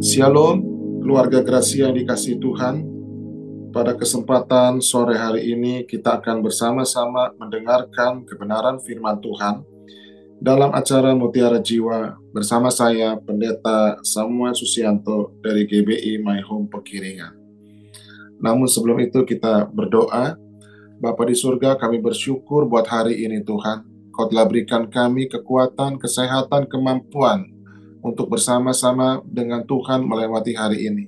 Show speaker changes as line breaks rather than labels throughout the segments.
Shalom, keluarga Gracia yang dikasih Tuhan. Pada kesempatan sore hari ini kita akan bersama-sama mendengarkan kebenaran firman Tuhan dalam acara Mutiara Jiwa bersama saya Pendeta Samuel Susianto dari GBI My Home Pekiringan. Namun sebelum itu kita berdoa. Bapa di surga kami bersyukur buat hari ini Tuhan. Kau telah berikan kami kekuatan, kesehatan, kemampuan untuk bersama-sama dengan Tuhan melewati hari ini.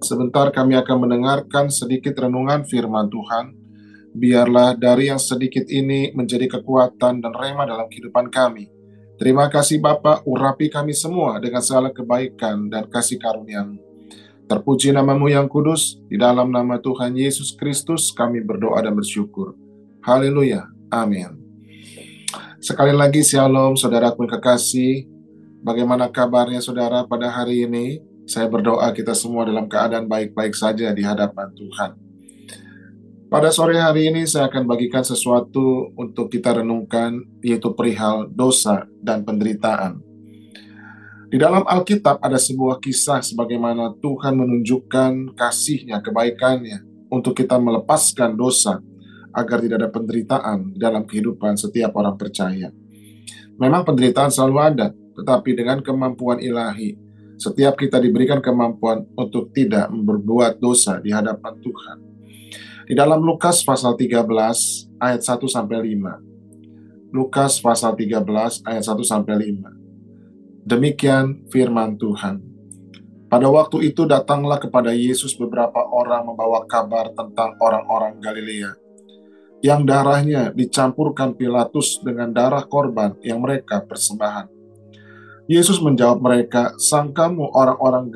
Sebentar kami akan mendengarkan sedikit renungan firman Tuhan. Biarlah dari yang sedikit ini menjadi kekuatan dan rema dalam kehidupan kami. Terima kasih Bapa, urapi kami semua dengan segala kebaikan dan kasih karunia-Mu. Terpuji namamu yang kudus, di dalam nama Tuhan Yesus Kristus kami berdoa dan bersyukur. Haleluya, amin. Sekali lagi shalom saudaraku yang kekasih, Bagaimana kabarnya saudara pada hari ini? Saya berdoa kita semua dalam keadaan baik-baik saja di hadapan Tuhan. Pada sore hari ini saya akan bagikan sesuatu untuk kita renungkan, yaitu perihal dosa dan penderitaan. Di dalam Alkitab ada sebuah kisah sebagaimana Tuhan menunjukkan kasihnya, kebaikannya untuk kita melepaskan dosa agar tidak ada penderitaan dalam kehidupan setiap orang percaya. Memang penderitaan selalu ada, tetapi dengan kemampuan ilahi, setiap kita diberikan kemampuan untuk tidak berbuat dosa di hadapan Tuhan. Di dalam Lukas pasal 13 ayat 1 sampai 5. Lukas pasal 13 ayat 1 sampai 5. Demikian firman Tuhan. Pada waktu itu datanglah kepada Yesus beberapa orang membawa kabar tentang orang-orang Galilea yang darahnya dicampurkan Pilatus dengan darah korban yang mereka persembahan. Yesus menjawab mereka, Sangkamu orang-orang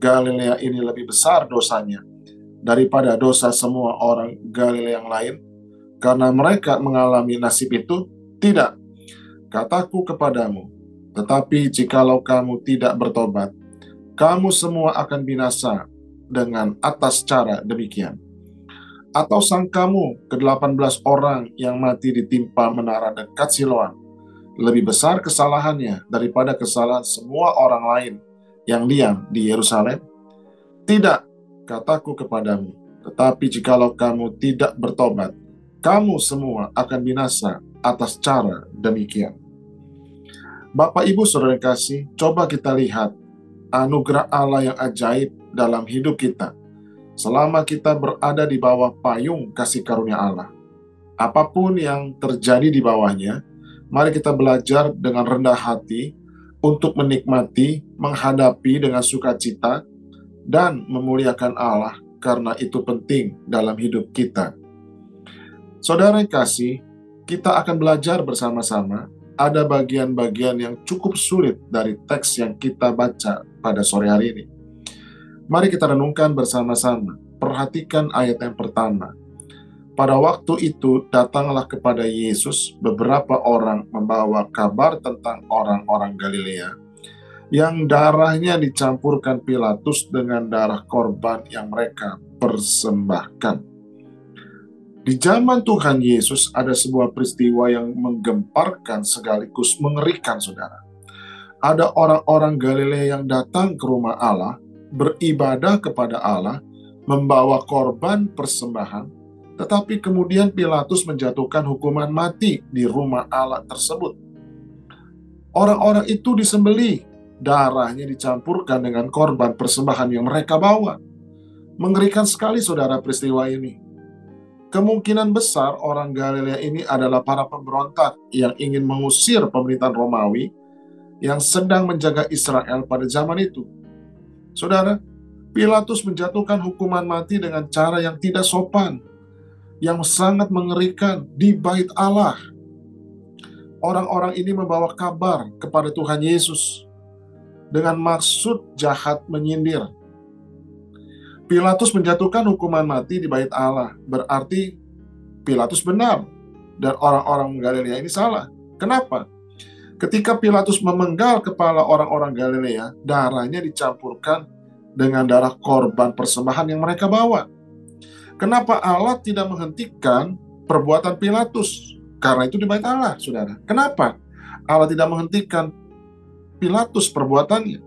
Galilea ini lebih besar dosanya daripada dosa semua orang Galilea yang lain? Karena mereka mengalami nasib itu? Tidak. Kataku kepadamu, tetapi jikalau kamu tidak bertobat, kamu semua akan binasa dengan atas cara demikian. Atau sangkamu ke-18 orang yang mati ditimpa menara dekat Siloam lebih besar kesalahannya daripada kesalahan semua orang lain yang diam di Yerusalem? Tidak, kataku kepadamu, tetapi jikalau kamu tidak bertobat, kamu semua akan binasa atas cara demikian. Bapak Ibu Saudara kasih, coba kita lihat anugerah Allah yang ajaib dalam hidup kita selama kita berada di bawah payung kasih karunia Allah. Apa pun yang terjadi di bawahnya, Mari kita belajar dengan rendah hati untuk menikmati, menghadapi dengan sukacita, dan memuliakan Allah karena itu penting dalam hidup kita. Saudara yang kasih, kita akan belajar bersama-sama ada bagian-bagian yang cukup sulit dari teks yang kita baca pada sore hari ini. Mari kita renungkan bersama-sama. Perhatikan ayat yang pertama. Pada waktu itu datanglah kepada Yesus beberapa orang membawa kabar tentang orang-orang Galilea yang darahnya dicampurkan Pilatus dengan darah korban yang mereka persembahkan. Di zaman Tuhan Yesus ada sebuah peristiwa yang menggemparkan sekaligus mengerikan saudara. Ada orang-orang Galilea yang datang ke rumah Allah, beribadah kepada Allah, membawa korban persembahan, tetapi kemudian Pilatus menjatuhkan hukuman mati di rumah Allah tersebut. Orang-orang itu disembeli, darahnya dicampurkan dengan korban persembahan yang mereka bawa. Mengerikan sekali saudara peristiwa ini. Kemungkinan besar orang Galilea ini adalah para pemberontak yang ingin mengusir pemerintahan Romawi yang sedang menjaga Israel pada zaman itu. Saudara, Pilatus menjatuhkan hukuman mati dengan cara yang tidak sopan yang sangat mengerikan di bait Allah. Orang-orang ini membawa kabar kepada Tuhan Yesus dengan maksud jahat menyindir. Pilatus menjatuhkan hukuman mati di bait Allah, berarti Pilatus benar dan orang-orang Galilea ini salah. Kenapa? Ketika Pilatus memenggal kepala orang-orang Galilea, darahnya dicampurkan dengan darah korban persembahan yang mereka bawa. Kenapa Allah tidak menghentikan perbuatan Pilatus? Karena itu di Allah, saudara. Kenapa Allah tidak menghentikan Pilatus perbuatannya?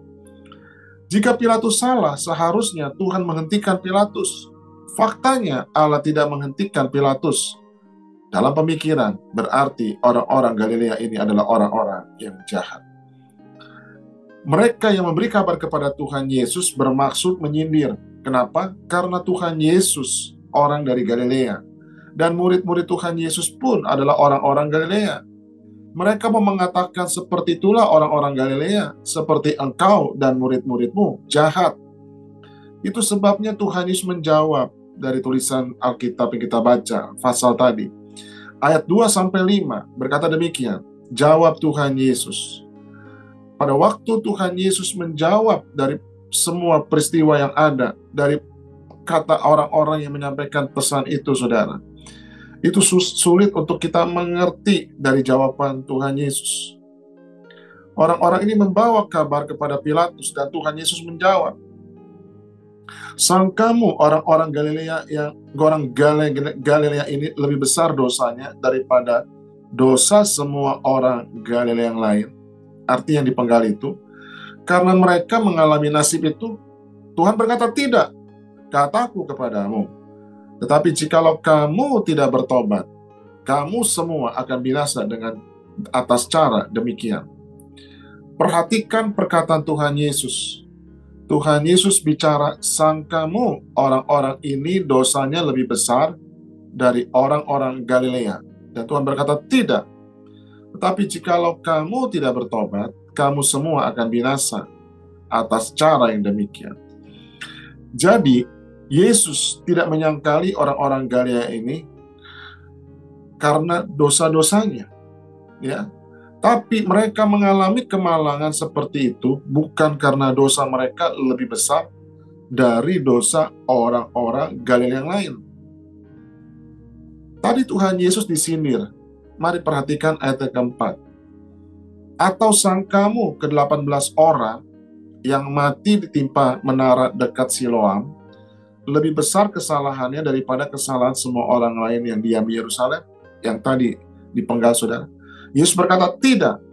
Jika Pilatus salah, seharusnya Tuhan menghentikan Pilatus. Faktanya Allah tidak menghentikan Pilatus. Dalam pemikiran, berarti orang-orang Galilea ini adalah orang-orang yang jahat. Mereka yang memberi kabar kepada Tuhan Yesus bermaksud menyindir. Kenapa? Karena Tuhan Yesus orang dari Galilea. Dan murid-murid Tuhan Yesus pun adalah orang-orang Galilea. Mereka mau mengatakan seperti itulah orang-orang Galilea, seperti engkau dan murid-muridmu jahat. Itu sebabnya Tuhan Yesus menjawab dari tulisan Alkitab yang kita baca, pasal tadi ayat 2 sampai 5 berkata demikian. Jawab Tuhan Yesus. Pada waktu Tuhan Yesus menjawab dari semua peristiwa yang ada dari kata orang-orang yang menyampaikan pesan itu, Saudara. Itu sulit untuk kita mengerti dari jawaban Tuhan Yesus. Orang-orang ini membawa kabar kepada Pilatus dan Tuhan Yesus menjawab, Sang kamu orang-orang Galilea yang orang Galilea ini lebih besar dosanya daripada dosa semua orang Galilea yang lain. Arti yang dipenggal itu karena mereka mengalami nasib itu Tuhan berkata tidak kataku kepadamu tetapi jikalau kamu tidak bertobat kamu semua akan binasa dengan atas cara demikian perhatikan perkataan Tuhan Yesus Tuhan Yesus bicara, sang kamu orang-orang ini dosanya lebih besar dari orang-orang Galilea. Dan Tuhan berkata, tidak. Tetapi jikalau kamu tidak bertobat, kamu semua akan binasa atas cara yang demikian. Jadi, Yesus tidak menyangkali orang-orang Galilea ini karena dosa-dosanya. Ya, tapi mereka mengalami kemalangan seperti itu bukan karena dosa mereka lebih besar dari dosa orang-orang Galilea yang lain. Tadi Tuhan Yesus disindir. Mari perhatikan ayat keempat. Atau sang kamu ke-18 orang yang mati ditimpa menara dekat Siloam lebih besar kesalahannya daripada kesalahan semua orang lain yang diam di Yerusalem yang tadi dipenggal saudara. Yesus berkata, tidak.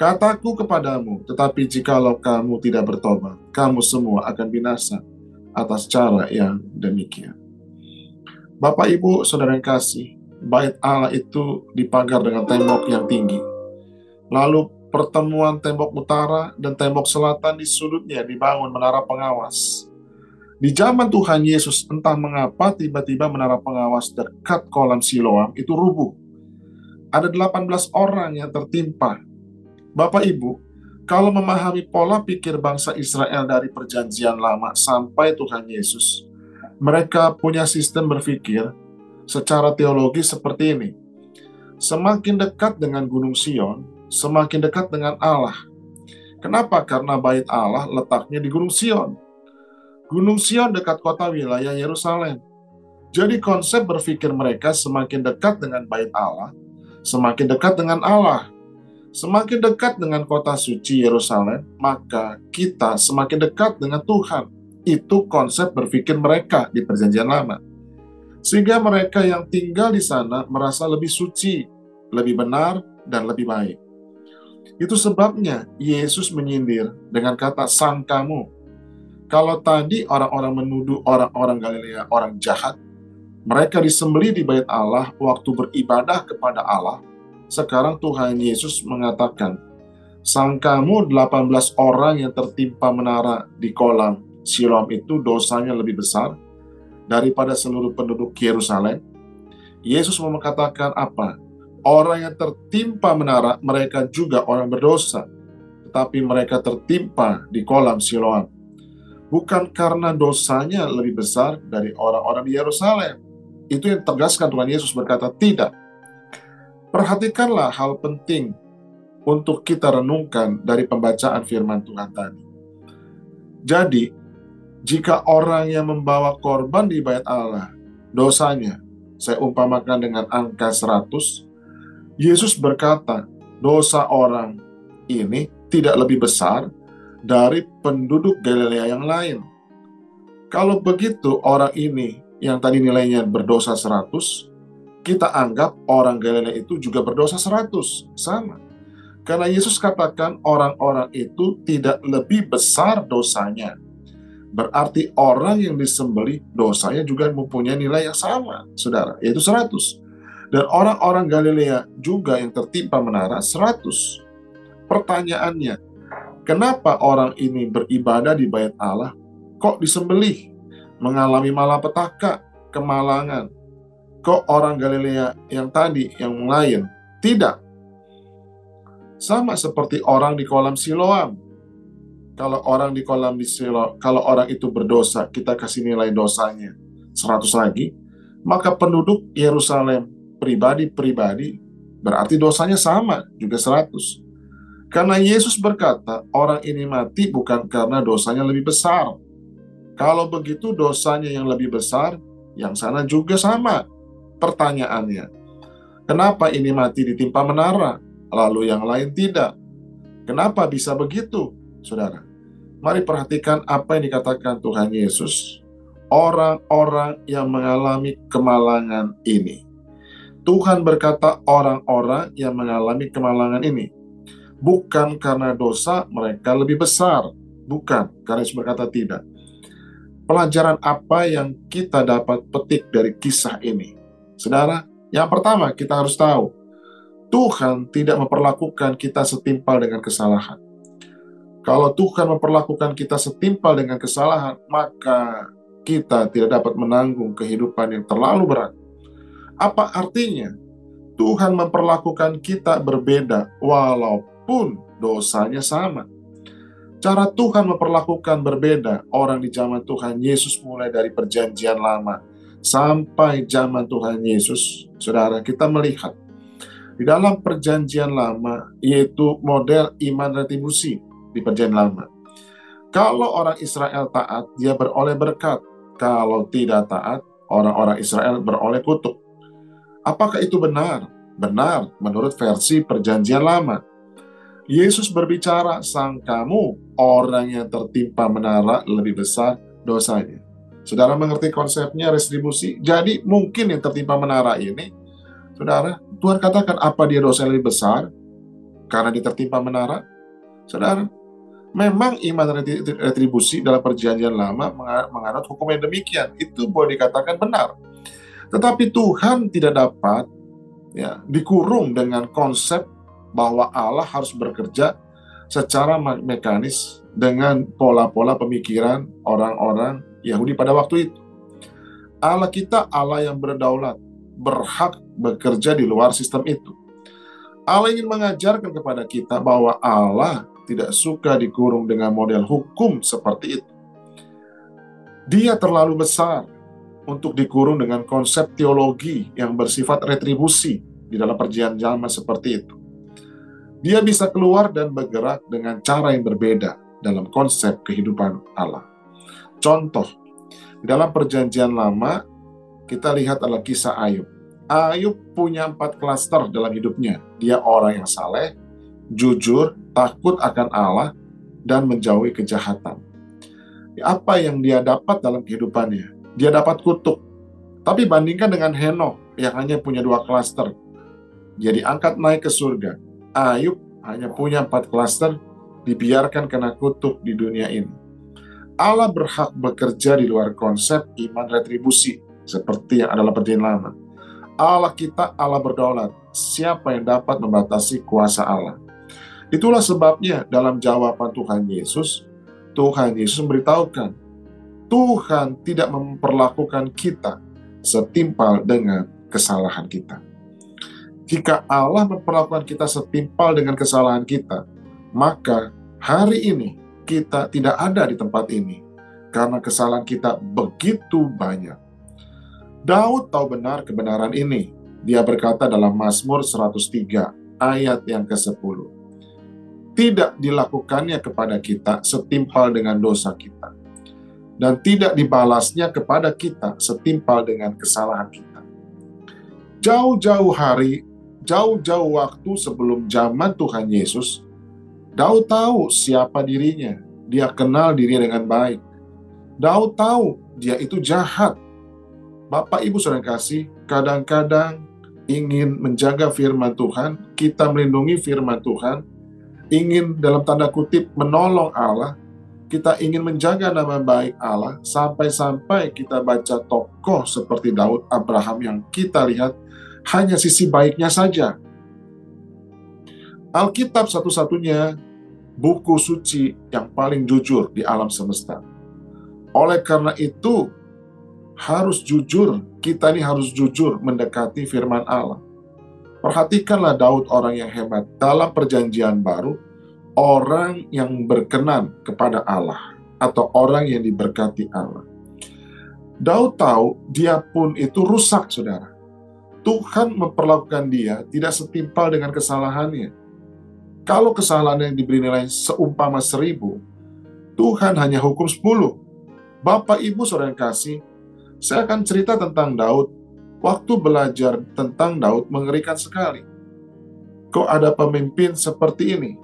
Kataku kepadamu, tetapi jikalau kamu tidak bertobat, kamu semua akan binasa atas cara yang demikian. Bapak, Ibu, Saudara yang kasih, bait Allah itu dipagar dengan tembok yang tinggi. Lalu pertemuan tembok utara dan tembok selatan di sudutnya dibangun menara pengawas. Di zaman Tuhan Yesus, entah mengapa tiba-tiba menara pengawas dekat kolam Siloam itu rubuh ada 18 orang yang tertimpa. Bapak Ibu, kalau memahami pola pikir bangsa Israel dari perjanjian lama sampai Tuhan Yesus, mereka punya sistem berpikir secara teologi seperti ini. Semakin dekat dengan Gunung Sion, semakin dekat dengan Allah. Kenapa? Karena bait Allah letaknya di Gunung Sion. Gunung Sion dekat kota wilayah Yerusalem. Jadi konsep berpikir mereka semakin dekat dengan bait Allah, semakin dekat dengan Allah, semakin dekat dengan kota suci Yerusalem, maka kita semakin dekat dengan Tuhan. Itu konsep berpikir mereka di Perjanjian Lama. Sehingga mereka yang tinggal di sana merasa lebih suci, lebih benar, dan lebih baik. Itu sebabnya Yesus menyindir dengan kata sang kamu. Kalau tadi orang-orang menuduh orang-orang Galilea orang jahat, mereka disembeli di bait Allah waktu beribadah kepada Allah. Sekarang Tuhan Yesus mengatakan, Sang kamu 18 orang yang tertimpa menara di kolam Siloam itu dosanya lebih besar daripada seluruh penduduk Yerusalem. Yesus mau mengatakan apa? Orang yang tertimpa menara, mereka juga orang berdosa. Tetapi mereka tertimpa di kolam Siloam. Bukan karena dosanya lebih besar dari orang-orang di Yerusalem itu yang tegaskan Tuhan Yesus berkata, tidak. Perhatikanlah hal penting untuk kita renungkan dari pembacaan firman Tuhan tadi. Jadi, jika orang yang membawa korban di bait Allah, dosanya, saya umpamakan dengan angka 100, Yesus berkata, dosa orang ini tidak lebih besar dari penduduk Galilea yang lain. Kalau begitu, orang ini yang tadi nilainya berdosa 100, kita anggap orang Galilea itu juga berdosa 100. Sama. Karena Yesus katakan orang-orang itu tidak lebih besar dosanya. Berarti orang yang disembeli dosanya juga mempunyai nilai yang sama, saudara, yaitu 100. Dan orang-orang Galilea juga yang tertimpa menara 100. Pertanyaannya, kenapa orang ini beribadah di bait Allah kok disembelih, mengalami malapetaka, kemalangan? Kok orang Galilea yang tadi, yang lain, tidak sama seperti orang di kolam Siloam. Kalau orang di kolam di Siloam, kalau orang itu berdosa, kita kasih nilai dosanya 100 lagi, maka penduduk Yerusalem pribadi-pribadi berarti dosanya sama juga 100. Karena Yesus berkata, orang ini mati bukan karena dosanya lebih besar. Kalau begitu dosanya yang lebih besar, yang sana juga sama. Pertanyaannya, kenapa ini mati ditimpa menara? lalu yang lain tidak. Kenapa bisa begitu, saudara? Mari perhatikan apa yang dikatakan Tuhan Yesus. Orang-orang yang mengalami kemalangan ini. Tuhan berkata orang-orang yang mengalami kemalangan ini. Bukan karena dosa mereka lebih besar. Bukan, karena Yesus berkata tidak. Pelajaran apa yang kita dapat petik dari kisah ini? Saudara, yang pertama kita harus tahu, Tuhan tidak memperlakukan kita setimpal dengan kesalahan. Kalau Tuhan memperlakukan kita setimpal dengan kesalahan, maka kita tidak dapat menanggung kehidupan yang terlalu berat. Apa artinya? Tuhan memperlakukan kita berbeda walaupun dosanya sama. Cara Tuhan memperlakukan berbeda orang di zaman Tuhan Yesus mulai dari perjanjian lama sampai zaman Tuhan Yesus. Saudara, kita melihat di dalam perjanjian lama, yaitu model iman retribusi di perjanjian lama. Kalau orang Israel taat, dia beroleh berkat. Kalau tidak taat, orang-orang Israel beroleh kutuk. Apakah itu benar? Benar menurut versi perjanjian lama. Yesus berbicara, sang kamu orang yang tertimpa menara lebih besar dosanya. Saudara mengerti konsepnya retribusi? Jadi mungkin yang tertimpa menara ini Saudara, Tuhan katakan apa dia dosa lebih besar karena ditertimpa menara? Saudara, memang iman retribusi dalam perjanjian lama menganut hukum yang demikian. Itu boleh dikatakan benar. Tetapi Tuhan tidak dapat ya dikurung dengan konsep bahwa Allah harus bekerja secara mekanis dengan pola-pola pemikiran orang-orang Yahudi pada waktu itu. Allah kita Allah yang berdaulat, berhak bekerja di luar sistem itu. Allah ingin mengajarkan kepada kita bahwa Allah tidak suka dikurung dengan model hukum seperti itu. Dia terlalu besar untuk dikurung dengan konsep teologi yang bersifat retribusi di dalam perjanjian lama seperti itu. Dia bisa keluar dan bergerak dengan cara yang berbeda dalam konsep kehidupan Allah. Contoh, di dalam perjanjian lama, kita lihat adalah kisah Ayub. Ayub punya empat klaster dalam hidupnya. Dia orang yang saleh, jujur, takut akan Allah, dan menjauhi kejahatan. Apa yang dia dapat dalam kehidupannya? Dia dapat kutuk. Tapi bandingkan dengan Henok yang hanya punya dua klaster. Dia diangkat naik ke surga. Ayub hanya punya empat klaster, dibiarkan kena kutuk di dunia ini. Allah berhak bekerja di luar konsep iman retribusi seperti yang adalah perjanjian lama. Allah kita Allah berdaulat. Siapa yang dapat membatasi kuasa Allah? Itulah sebabnya dalam jawaban Tuhan Yesus, Tuhan Yesus memberitahukan, Tuhan tidak memperlakukan kita setimpal dengan kesalahan kita. Jika Allah memperlakukan kita setimpal dengan kesalahan kita, maka hari ini kita tidak ada di tempat ini karena kesalahan kita begitu banyak. Daud tahu benar kebenaran ini. Dia berkata dalam Mazmur 103 ayat yang ke-10. Tidak dilakukannya kepada kita setimpal dengan dosa kita. Dan tidak dibalasnya kepada kita setimpal dengan kesalahan kita. Jauh-jauh hari, jauh-jauh waktu sebelum zaman Tuhan Yesus, Daud tahu siapa dirinya. Dia kenal dirinya dengan baik. Daud tahu dia itu jahat, Bapak Ibu saudara kasih, kadang-kadang ingin menjaga firman Tuhan, kita melindungi firman Tuhan, ingin dalam tanda kutip menolong Allah, kita ingin menjaga nama baik Allah, sampai-sampai kita baca tokoh seperti Daud, Abraham yang kita lihat hanya sisi baiknya saja. Alkitab satu-satunya buku suci yang paling jujur di alam semesta. Oleh karena itu, harus jujur, kita ini harus jujur mendekati firman Allah. Perhatikanlah Daud orang yang hebat. Dalam perjanjian baru, orang yang berkenan kepada Allah atau orang yang diberkati Allah. Daud tahu dia pun itu rusak, saudara. Tuhan memperlakukan dia tidak setimpal dengan kesalahannya. Kalau kesalahan yang diberi nilai seumpama seribu, Tuhan hanya hukum sepuluh. Bapak Ibu saudara yang kasih, saya akan cerita tentang Daud. Waktu belajar tentang Daud mengerikan sekali. Kok ada pemimpin seperti ini?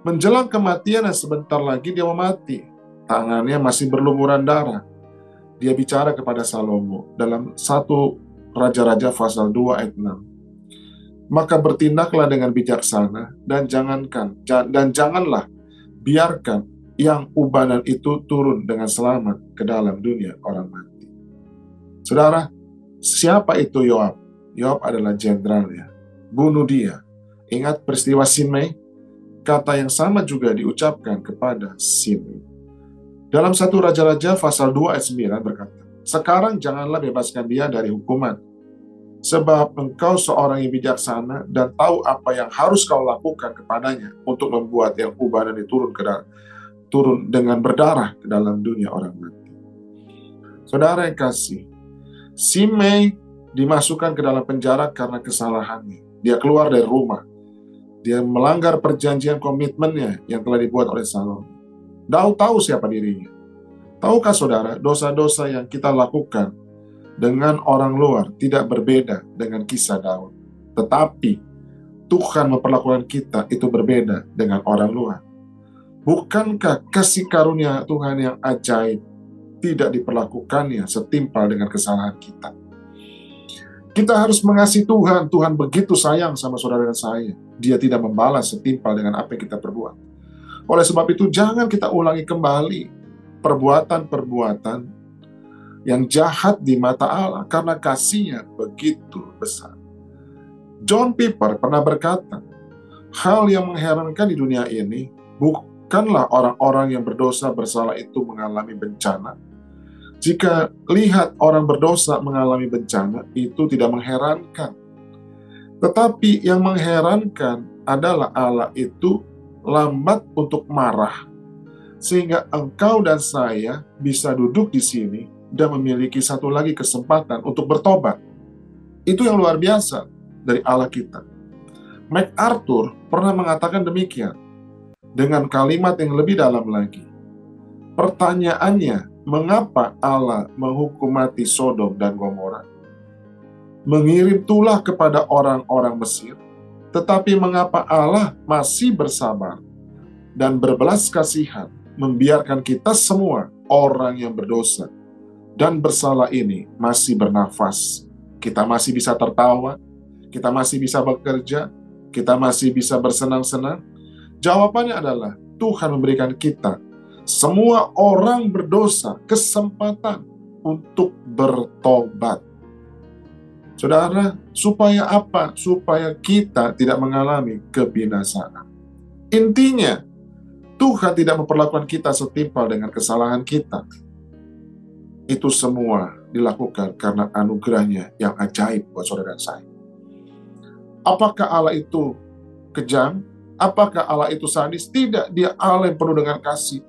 Menjelang kematian dan sebentar lagi dia mau mati. Tangannya masih berlumuran darah. Dia bicara kepada Salomo dalam satu Raja-Raja pasal 2 ayat 6. Maka bertindaklah dengan bijaksana dan jangankan dan janganlah biarkan yang ubanan itu turun dengan selamat ke dalam dunia orang mati. Saudara, siapa itu Yoab? Yoab adalah jenderal ya. Bunuh dia. Ingat peristiwa Simei? Kata yang sama juga diucapkan kepada Simei. Dalam satu Raja-Raja pasal 2 ayat 9 berkata, Sekarang janganlah bebaskan dia dari hukuman, sebab engkau seorang yang bijaksana dan tahu apa yang harus kau lakukan kepadanya untuk membuat yang ubah dan diturun ke dalam, turun dengan berdarah ke dalam dunia orang mati. Saudara yang kasih, Simei dimasukkan ke dalam penjara karena kesalahannya. Dia keluar dari rumah. Dia melanggar perjanjian komitmennya yang telah dibuat oleh Salomo. Daud tahu siapa dirinya. Tahukah saudara, dosa-dosa yang kita lakukan dengan orang luar tidak berbeda dengan kisah Daud. Tetapi Tuhan memperlakukan kita itu berbeda dengan orang luar. Bukankah kasih karunia Tuhan yang ajaib tidak diperlakukannya setimpal dengan kesalahan kita. Kita harus mengasihi Tuhan. Tuhan begitu sayang sama saudara dan saya. Dia tidak membalas setimpal dengan apa yang kita perbuat. Oleh sebab itu, jangan kita ulangi kembali perbuatan-perbuatan yang jahat di mata Allah karena kasihnya begitu besar. John Piper pernah berkata, hal yang mengherankan di dunia ini bukanlah orang-orang yang berdosa bersalah itu mengalami bencana, jika lihat orang berdosa mengalami bencana, itu tidak mengherankan. Tetapi yang mengherankan adalah Allah itu lambat untuk marah, sehingga engkau dan saya bisa duduk di sini memiliki satu lagi kesempatan untuk bertobat. Itu yang luar biasa dari Allah kita. MacArthur pernah mengatakan demikian dengan kalimat yang lebih dalam lagi. Pertanyaannya, mengapa Allah menghukum mati Sodom dan Gomora? Mengirim tulah kepada orang-orang Mesir, tetapi mengapa Allah masih bersabar dan berbelas kasihan membiarkan kita semua orang yang berdosa dan bersalah ini masih bernafas. Kita masih bisa tertawa, kita masih bisa bekerja, kita masih bisa bersenang-senang. Jawabannya adalah Tuhan memberikan kita semua orang berdosa kesempatan untuk bertobat. Saudara, supaya apa? Supaya kita tidak mengalami kebinasaan. Intinya, Tuhan tidak memperlakukan kita setimpal dengan kesalahan kita. Itu semua dilakukan karena anugerahnya yang ajaib buat saudara dan saya. Apakah Allah itu kejam? Apakah Allah itu sadis? Tidak, dia Allah yang penuh dengan kasih.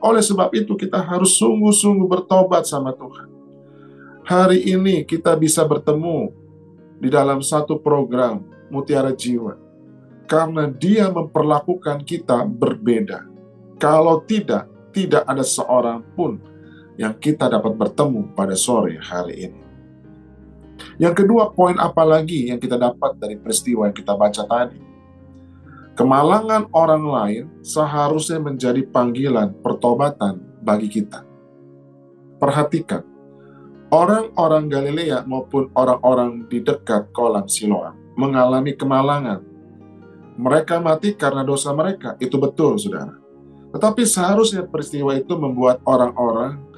Oleh sebab itu kita harus sungguh-sungguh bertobat sama Tuhan. Hari ini kita bisa bertemu di dalam satu program Mutiara Jiwa. Karena dia memperlakukan kita berbeda. Kalau tidak, tidak ada seorang pun yang kita dapat bertemu pada sore hari ini. Yang kedua, poin apa lagi yang kita dapat dari peristiwa yang kita baca tadi? Kemalangan orang lain seharusnya menjadi panggilan pertobatan bagi kita. Perhatikan, Orang-orang Galilea maupun orang-orang di dekat kolam Siloam mengalami kemalangan. Mereka mati karena dosa mereka, itu betul, saudara. Tetapi seharusnya peristiwa itu membuat orang-orang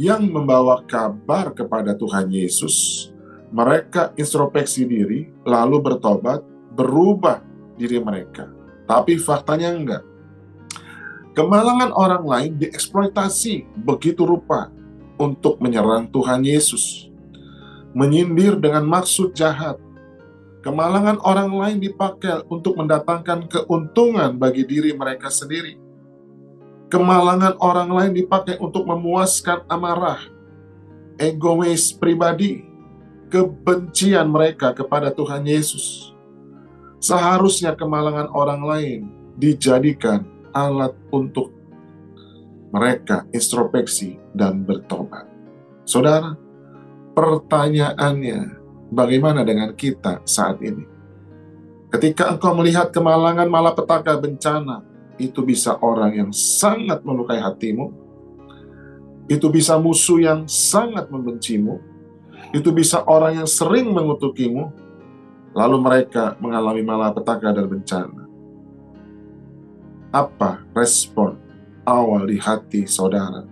yang membawa kabar kepada Tuhan Yesus, mereka introspeksi diri, lalu bertobat, berubah diri mereka. Tapi faktanya enggak. Kemalangan orang lain dieksploitasi begitu rupa untuk menyerang Tuhan Yesus, menyindir dengan maksud jahat. Kemalangan orang lain dipakai untuk mendatangkan keuntungan bagi diri mereka sendiri. Kemalangan orang lain dipakai untuk memuaskan amarah, egois pribadi, kebencian mereka kepada Tuhan Yesus. Seharusnya kemalangan orang lain dijadikan alat untuk mereka introspeksi dan bertobat. Saudara, pertanyaannya, bagaimana dengan kita saat ini? Ketika engkau melihat kemalangan malapetaka bencana, itu bisa orang yang sangat melukai hatimu, itu bisa musuh yang sangat membencimu, itu bisa orang yang sering mengutukimu, lalu mereka mengalami malapetaka dan bencana. Apa respon awal di hati saudara.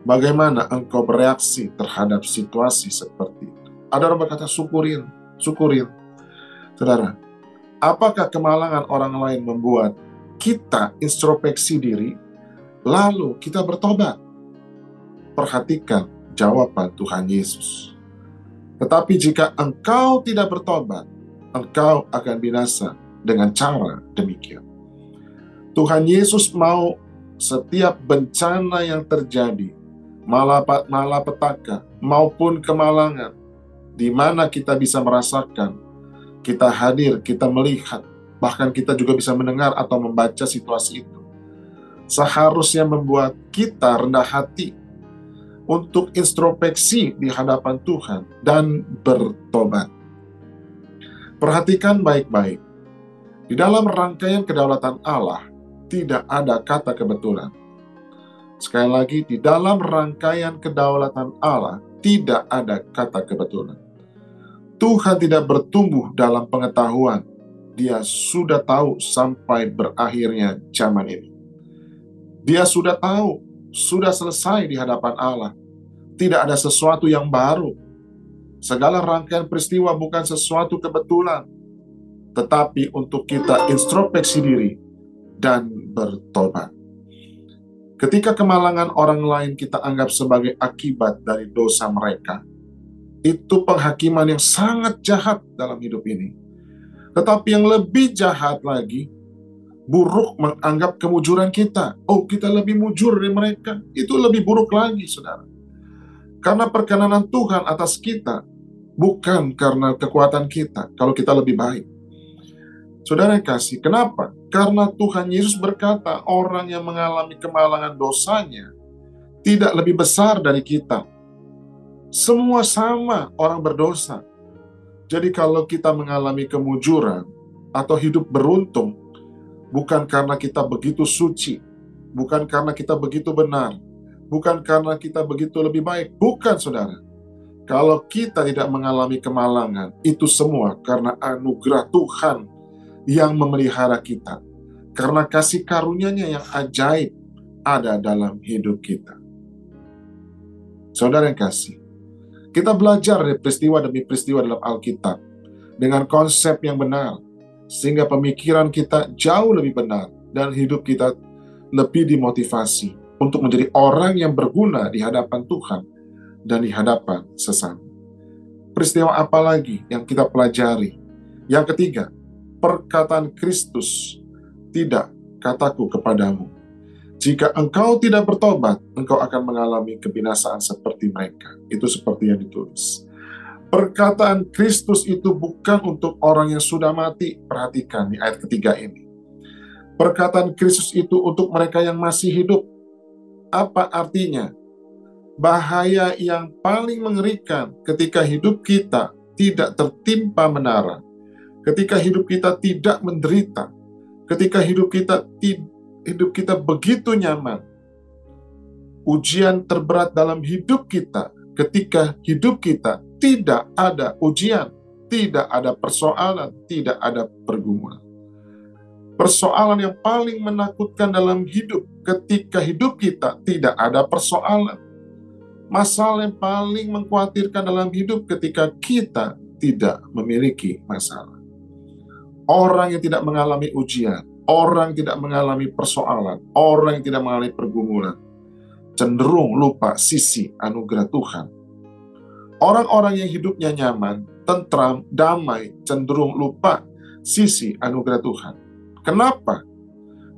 Bagaimana engkau bereaksi terhadap situasi seperti itu? Ada orang berkata, syukurin, syukurin. Saudara, apakah kemalangan orang lain membuat kita introspeksi diri, lalu kita bertobat? Perhatikan jawaban Tuhan Yesus. Tetapi jika engkau tidak bertobat, engkau akan binasa dengan cara demikian. Tuhan Yesus mau setiap bencana yang terjadi, malapetaka maupun kemalangan, di mana kita bisa merasakan, kita hadir, kita melihat, bahkan kita juga bisa mendengar atau membaca situasi itu. Seharusnya membuat kita rendah hati untuk introspeksi di hadapan Tuhan dan bertobat. Perhatikan baik-baik. Di dalam rangkaian kedaulatan Allah, tidak ada kata kebetulan. Sekali lagi, di dalam rangkaian kedaulatan Allah tidak ada kata kebetulan. Tuhan tidak bertumbuh dalam pengetahuan. Dia sudah tahu sampai berakhirnya zaman ini. Dia sudah tahu, sudah selesai di hadapan Allah. Tidak ada sesuatu yang baru. Segala rangkaian peristiwa bukan sesuatu kebetulan, tetapi untuk kita introspeksi diri dan bertobat. Ketika kemalangan orang lain kita anggap sebagai akibat dari dosa mereka, itu penghakiman yang sangat jahat dalam hidup ini. Tetapi yang lebih jahat lagi, buruk menganggap kemujuran kita. Oh, kita lebih mujur dari mereka. Itu lebih buruk lagi, saudara. Karena perkenanan Tuhan atas kita, bukan karena kekuatan kita, kalau kita lebih baik. Saudara kasih, kenapa? Karena Tuhan Yesus berkata, orang yang mengalami kemalangan dosanya tidak lebih besar dari kita. Semua sama orang berdosa. Jadi kalau kita mengalami kemujuran atau hidup beruntung, bukan karena kita begitu suci, bukan karena kita begitu benar, bukan karena kita begitu lebih baik, bukan saudara. Kalau kita tidak mengalami kemalangan, itu semua karena anugerah Tuhan yang memelihara kita. Karena kasih karunia-Nya yang ajaib ada dalam hidup kita. Saudara yang kasih, kita belajar dari peristiwa demi peristiwa dalam Alkitab dengan konsep yang benar, sehingga pemikiran kita jauh lebih benar dan hidup kita lebih dimotivasi untuk menjadi orang yang berguna di hadapan Tuhan dan di hadapan sesama. Peristiwa apa lagi yang kita pelajari? Yang ketiga, perkataan Kristus, tidak kataku kepadamu. Jika engkau tidak bertobat, engkau akan mengalami kebinasaan seperti mereka. Itu seperti yang ditulis. Perkataan Kristus itu bukan untuk orang yang sudah mati. Perhatikan di ayat ketiga ini. Perkataan Kristus itu untuk mereka yang masih hidup. Apa artinya? Bahaya yang paling mengerikan ketika hidup kita tidak tertimpa menara ketika hidup kita tidak menderita, ketika hidup kita hidup kita begitu nyaman, ujian terberat dalam hidup kita ketika hidup kita tidak ada ujian, tidak ada persoalan, tidak ada pergumulan. Persoalan yang paling menakutkan dalam hidup ketika hidup kita tidak ada persoalan. Masalah yang paling mengkhawatirkan dalam hidup ketika kita tidak memiliki masalah. Orang yang tidak mengalami ujian, orang tidak mengalami persoalan, orang yang tidak mengalami pergumulan, cenderung lupa sisi anugerah Tuhan. Orang-orang yang hidupnya nyaman, tentram, damai, cenderung lupa sisi anugerah Tuhan. Kenapa?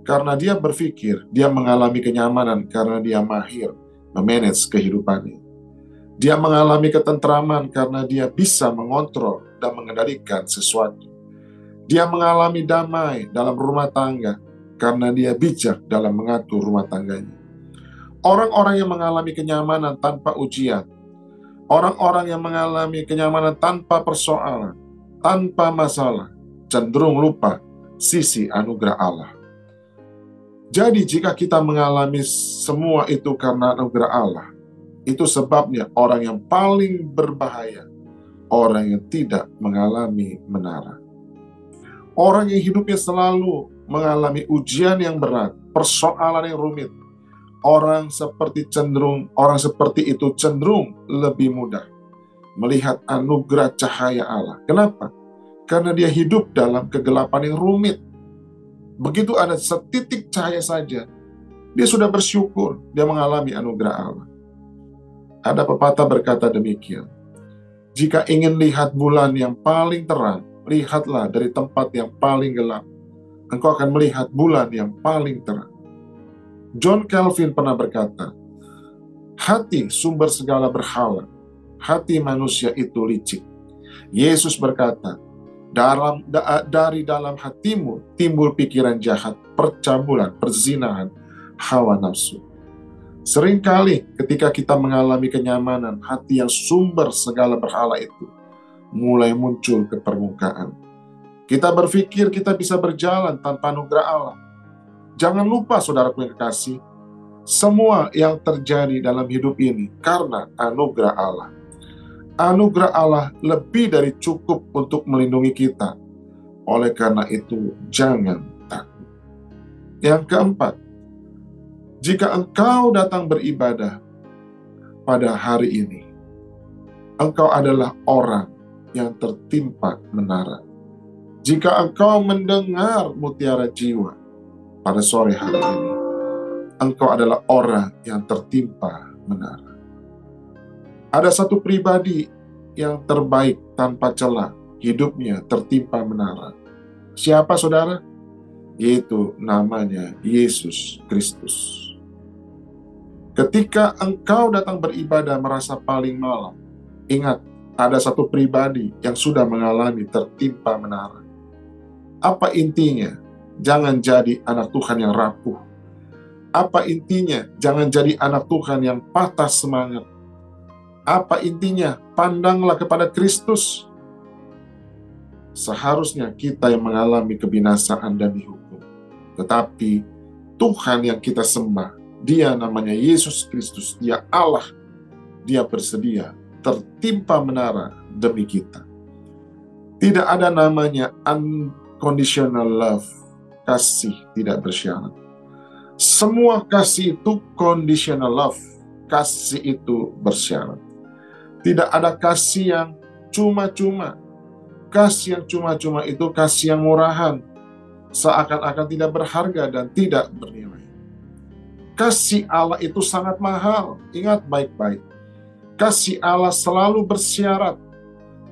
Karena dia berpikir dia mengalami kenyamanan karena dia mahir memanage kehidupannya. Dia mengalami ketentraman karena dia bisa mengontrol dan mengendalikan sesuatu. Dia mengalami damai dalam rumah tangga karena dia bijak dalam mengatur rumah tangganya. Orang-orang yang mengalami kenyamanan tanpa ujian, orang-orang yang mengalami kenyamanan tanpa persoalan, tanpa masalah, cenderung lupa sisi anugerah Allah. Jadi jika kita mengalami semua itu karena anugerah Allah, itu sebabnya orang yang paling berbahaya, orang yang tidak mengalami menara. Orang yang hidupnya selalu mengalami ujian yang berat, persoalan yang rumit, orang seperti cenderung orang seperti itu cenderung lebih mudah melihat anugerah cahaya Allah. Kenapa? Karena dia hidup dalam kegelapan yang rumit. Begitu ada setitik cahaya saja, dia sudah bersyukur, dia mengalami anugerah Allah. Ada pepatah berkata demikian, jika ingin lihat bulan yang paling terang, lihatlah dari tempat yang paling gelap. Engkau akan melihat bulan yang paling terang. John Calvin pernah berkata, hati sumber segala berhala, hati manusia itu licik. Yesus berkata, dalam da, dari dalam hatimu timbul pikiran jahat, percabulan, perzinahan, hawa nafsu. Seringkali ketika kita mengalami kenyamanan, hati yang sumber segala berhala itu mulai muncul ke permukaan. Kita berpikir kita bisa berjalan tanpa anugerah Allah. Jangan lupa saudara yang kekasih, semua yang terjadi dalam hidup ini karena anugerah Allah anugerah Allah lebih dari cukup untuk melindungi kita. Oleh karena itu, jangan takut. Yang keempat, jika engkau datang beribadah pada hari ini, engkau adalah orang yang tertimpa menara. Jika engkau mendengar mutiara jiwa pada sore hari ini, engkau adalah orang yang tertimpa menara. Ada satu pribadi yang terbaik tanpa celah, hidupnya tertimpa menara. Siapa saudara? Yaitu namanya Yesus Kristus. Ketika engkau datang beribadah merasa paling malam, ingat ada satu pribadi yang sudah mengalami tertimpa menara. Apa intinya? Jangan jadi anak Tuhan yang rapuh. Apa intinya? Jangan jadi anak Tuhan yang patah semangat apa intinya? Pandanglah kepada Kristus. Seharusnya kita yang mengalami kebinasaan dan dihukum. Tetapi Tuhan yang kita sembah, dia namanya Yesus Kristus, dia Allah. Dia bersedia tertimpa menara demi kita. Tidak ada namanya unconditional love, kasih tidak bersyarat. Semua kasih itu conditional love, kasih itu bersyarat. Tidak ada kasih yang cuma-cuma. Kasih yang cuma-cuma itu kasih yang murahan. Seakan-akan tidak berharga dan tidak bernilai. Kasih Allah itu sangat mahal. Ingat baik-baik. Kasih Allah selalu bersyarat.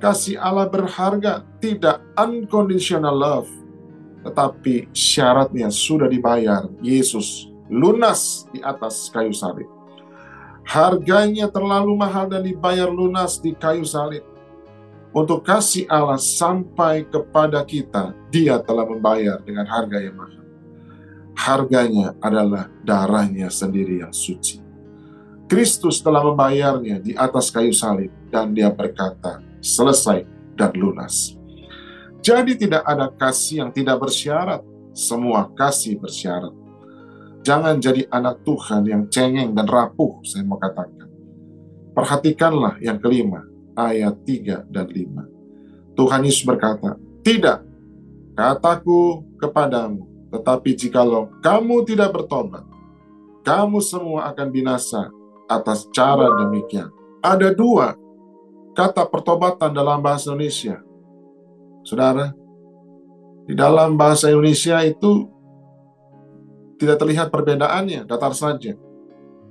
Kasih Allah berharga. Tidak unconditional love. Tetapi syaratnya sudah dibayar. Yesus lunas di atas kayu salib Harganya terlalu mahal dan dibayar lunas di kayu salib. Untuk kasih Allah sampai kepada kita, Dia telah membayar dengan harga yang mahal. Harganya adalah darahnya sendiri yang suci. Kristus telah membayarnya di atas kayu salib dan dia berkata, selesai dan lunas. Jadi tidak ada kasih yang tidak bersyarat, semua kasih bersyarat. Jangan jadi anak Tuhan yang cengeng dan rapuh, saya mau katakan. Perhatikanlah yang kelima, ayat 3 dan 5. Tuhan Yesus berkata, Tidak, kataku kepadamu, tetapi jikalau kamu tidak bertobat, kamu semua akan binasa atas cara demikian. Ada dua kata pertobatan dalam bahasa Indonesia. Saudara, di dalam bahasa Indonesia itu tidak terlihat perbedaannya, datar saja.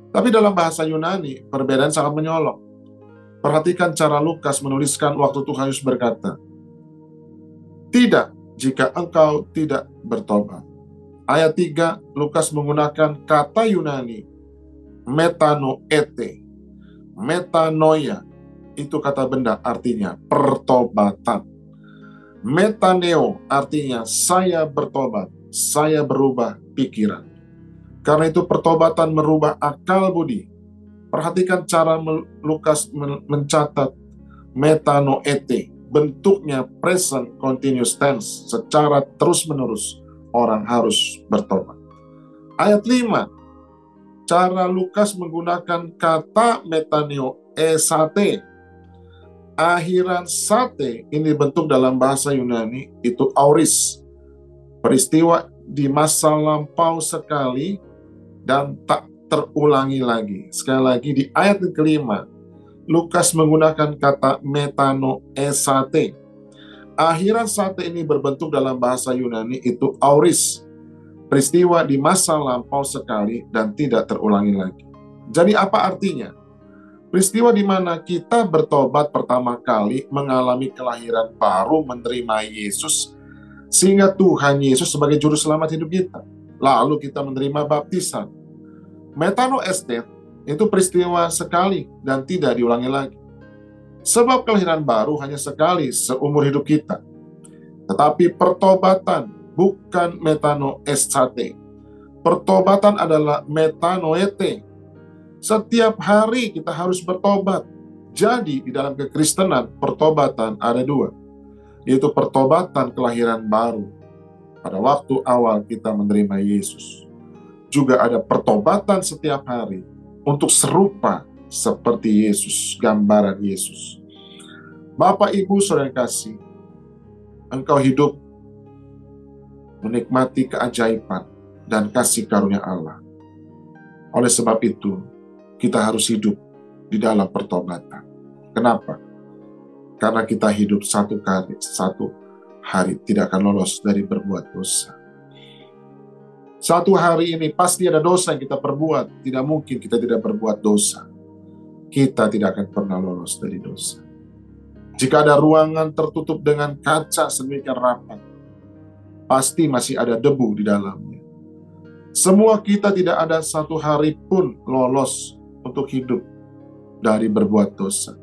Tapi dalam bahasa Yunani, perbedaan sangat menyolok. Perhatikan cara Lukas menuliskan waktu Tuhan Yesus berkata, Tidak jika engkau tidak bertobat. Ayat 3, Lukas menggunakan kata Yunani, metanoete. Metanoia, itu kata benda artinya pertobatan. Metaneo artinya saya bertobat, saya berubah pikiran. Karena itu pertobatan merubah akal budi. Perhatikan cara Lukas mencatat metanoete, bentuknya present continuous tense, secara terus-menerus orang harus bertobat. Ayat 5, cara Lukas menggunakan kata metaneo esate. Akhiran sate ini bentuk dalam bahasa Yunani itu auris. Peristiwa di masa lampau sekali dan tak terulangi lagi. Sekali lagi di ayat kelima, Lukas menggunakan kata metano esate. Akhiran sate ini berbentuk dalam bahasa Yunani itu auris. Peristiwa di masa lampau sekali dan tidak terulangi lagi. Jadi apa artinya? Peristiwa di mana kita bertobat pertama kali mengalami kelahiran baru menerima Yesus sehingga Tuhan Yesus sebagai juru selamat hidup kita. Lalu kita menerima baptisan Metano estate itu peristiwa sekali dan tidak diulangi lagi. Sebab kelahiran baru hanya sekali seumur hidup kita. Tetapi pertobatan bukan metano estate. Pertobatan adalah metanoete. Setiap hari kita harus bertobat. Jadi di dalam kekristenan pertobatan ada dua. Yaitu pertobatan kelahiran baru. Pada waktu awal kita menerima Yesus juga ada pertobatan setiap hari untuk serupa seperti Yesus, gambaran Yesus. Bapak, Ibu, Saudara kasih, engkau hidup menikmati keajaiban dan kasih karunia Allah. Oleh sebab itu, kita harus hidup di dalam pertobatan. Kenapa? Karena kita hidup satu kali, satu hari tidak akan lolos dari berbuat dosa. Satu hari ini pasti ada dosa yang kita perbuat. Tidak mungkin kita tidak berbuat dosa. Kita tidak akan pernah lolos dari dosa. Jika ada ruangan tertutup dengan kaca sedemikian rapat, pasti masih ada debu di dalamnya. Semua kita tidak ada satu hari pun lolos untuk hidup dari berbuat dosa.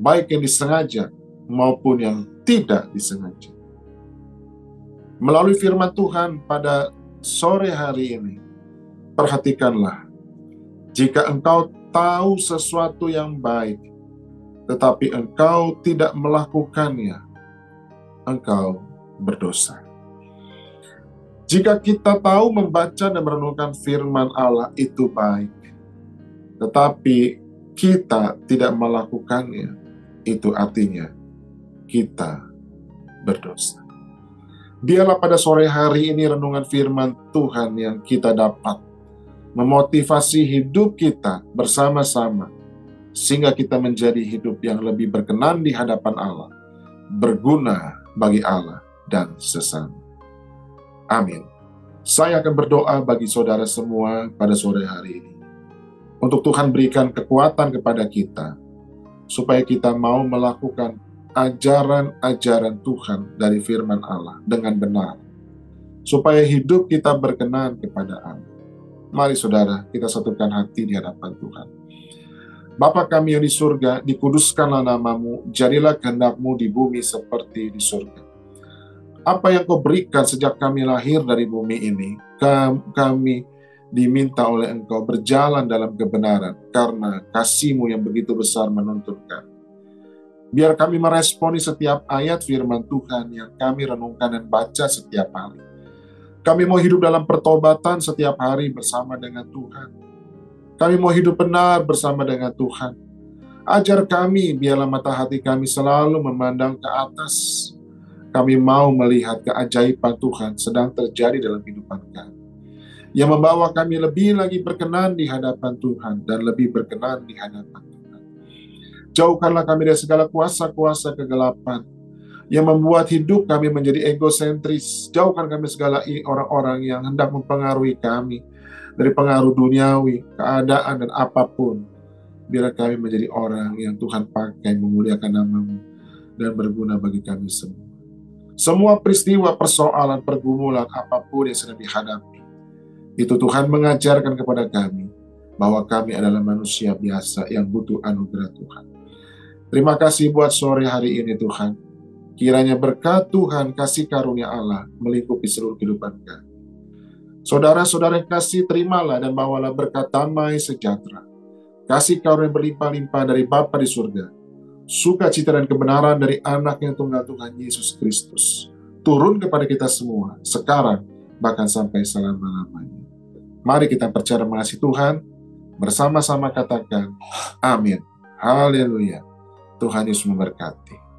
Baik yang disengaja maupun yang tidak disengaja. Melalui firman Tuhan pada sore hari ini, perhatikanlah, jika engkau tahu sesuatu yang baik, tetapi engkau tidak melakukannya, engkau berdosa. Jika kita tahu membaca dan merenungkan firman Allah itu baik, tetapi kita tidak melakukannya, itu artinya kita berdosa. Biarlah pada sore hari ini renungan firman Tuhan yang kita dapat memotivasi hidup kita bersama-sama sehingga kita menjadi hidup yang lebih berkenan di hadapan Allah, berguna bagi Allah dan sesama. Amin. Saya akan berdoa bagi saudara semua pada sore hari ini. Untuk Tuhan berikan kekuatan kepada kita, supaya kita mau melakukan ajaran-ajaran Tuhan dari firman Allah dengan benar, supaya hidup kita berkenan kepada Allah. Mari saudara, kita satukan hati di hadapan Tuhan. Bapa kami yang di surga, dikuduskanlah namamu, jadilah kehendakmu di bumi seperti di surga. Apa yang kau berikan sejak kami lahir dari bumi ini, kami diminta oleh engkau berjalan dalam kebenaran, karena kasihmu yang begitu besar menuntut kami. Biar kami meresponi setiap ayat firman Tuhan yang kami renungkan dan baca setiap hari. Kami mau hidup dalam pertobatan setiap hari bersama dengan Tuhan. Kami mau hidup benar bersama dengan Tuhan. Ajar kami, biarlah mata hati kami selalu memandang ke atas. Kami mau melihat keajaiban Tuhan sedang terjadi dalam kehidupan kami. Yang membawa kami lebih lagi berkenan di hadapan Tuhan dan lebih berkenan di hadapan Tuhan. Jauhkanlah kami dari segala kuasa-kuasa kegelapan yang membuat hidup kami menjadi egosentris. Jauhkan kami segala orang-orang yang hendak mempengaruhi kami dari pengaruh duniawi, keadaan, dan apa pun. Biar kami menjadi orang yang Tuhan pakai memuliakan namamu dan berguna bagi kami semua. Semua peristiwa, persoalan, pergumulan, apa pun yang sedang dihadapi, itu Tuhan mengajarkan kepada kami bahwa kami adalah manusia biasa yang butuh anugerah Tuhan. Terima kasih buat sore hari ini Tuhan. Kiranya berkat Tuhan, kasih karunia Allah melingkupi seluruh kehidupan kami. Saudara-saudara yang kasih, terimalah dan bawalah berkat damai sejahtera. Kasih karunia berlimpah-limpah dari Bapa di surga sukacita dan kebenaran dari anak yang tunggal Tuhan Yesus Kristus turun kepada kita semua sekarang bahkan sampai selama-lamanya. Mari kita percaya mengasihi Tuhan bersama-sama katakan amin. Haleluya. Tuhan Yesus memberkati.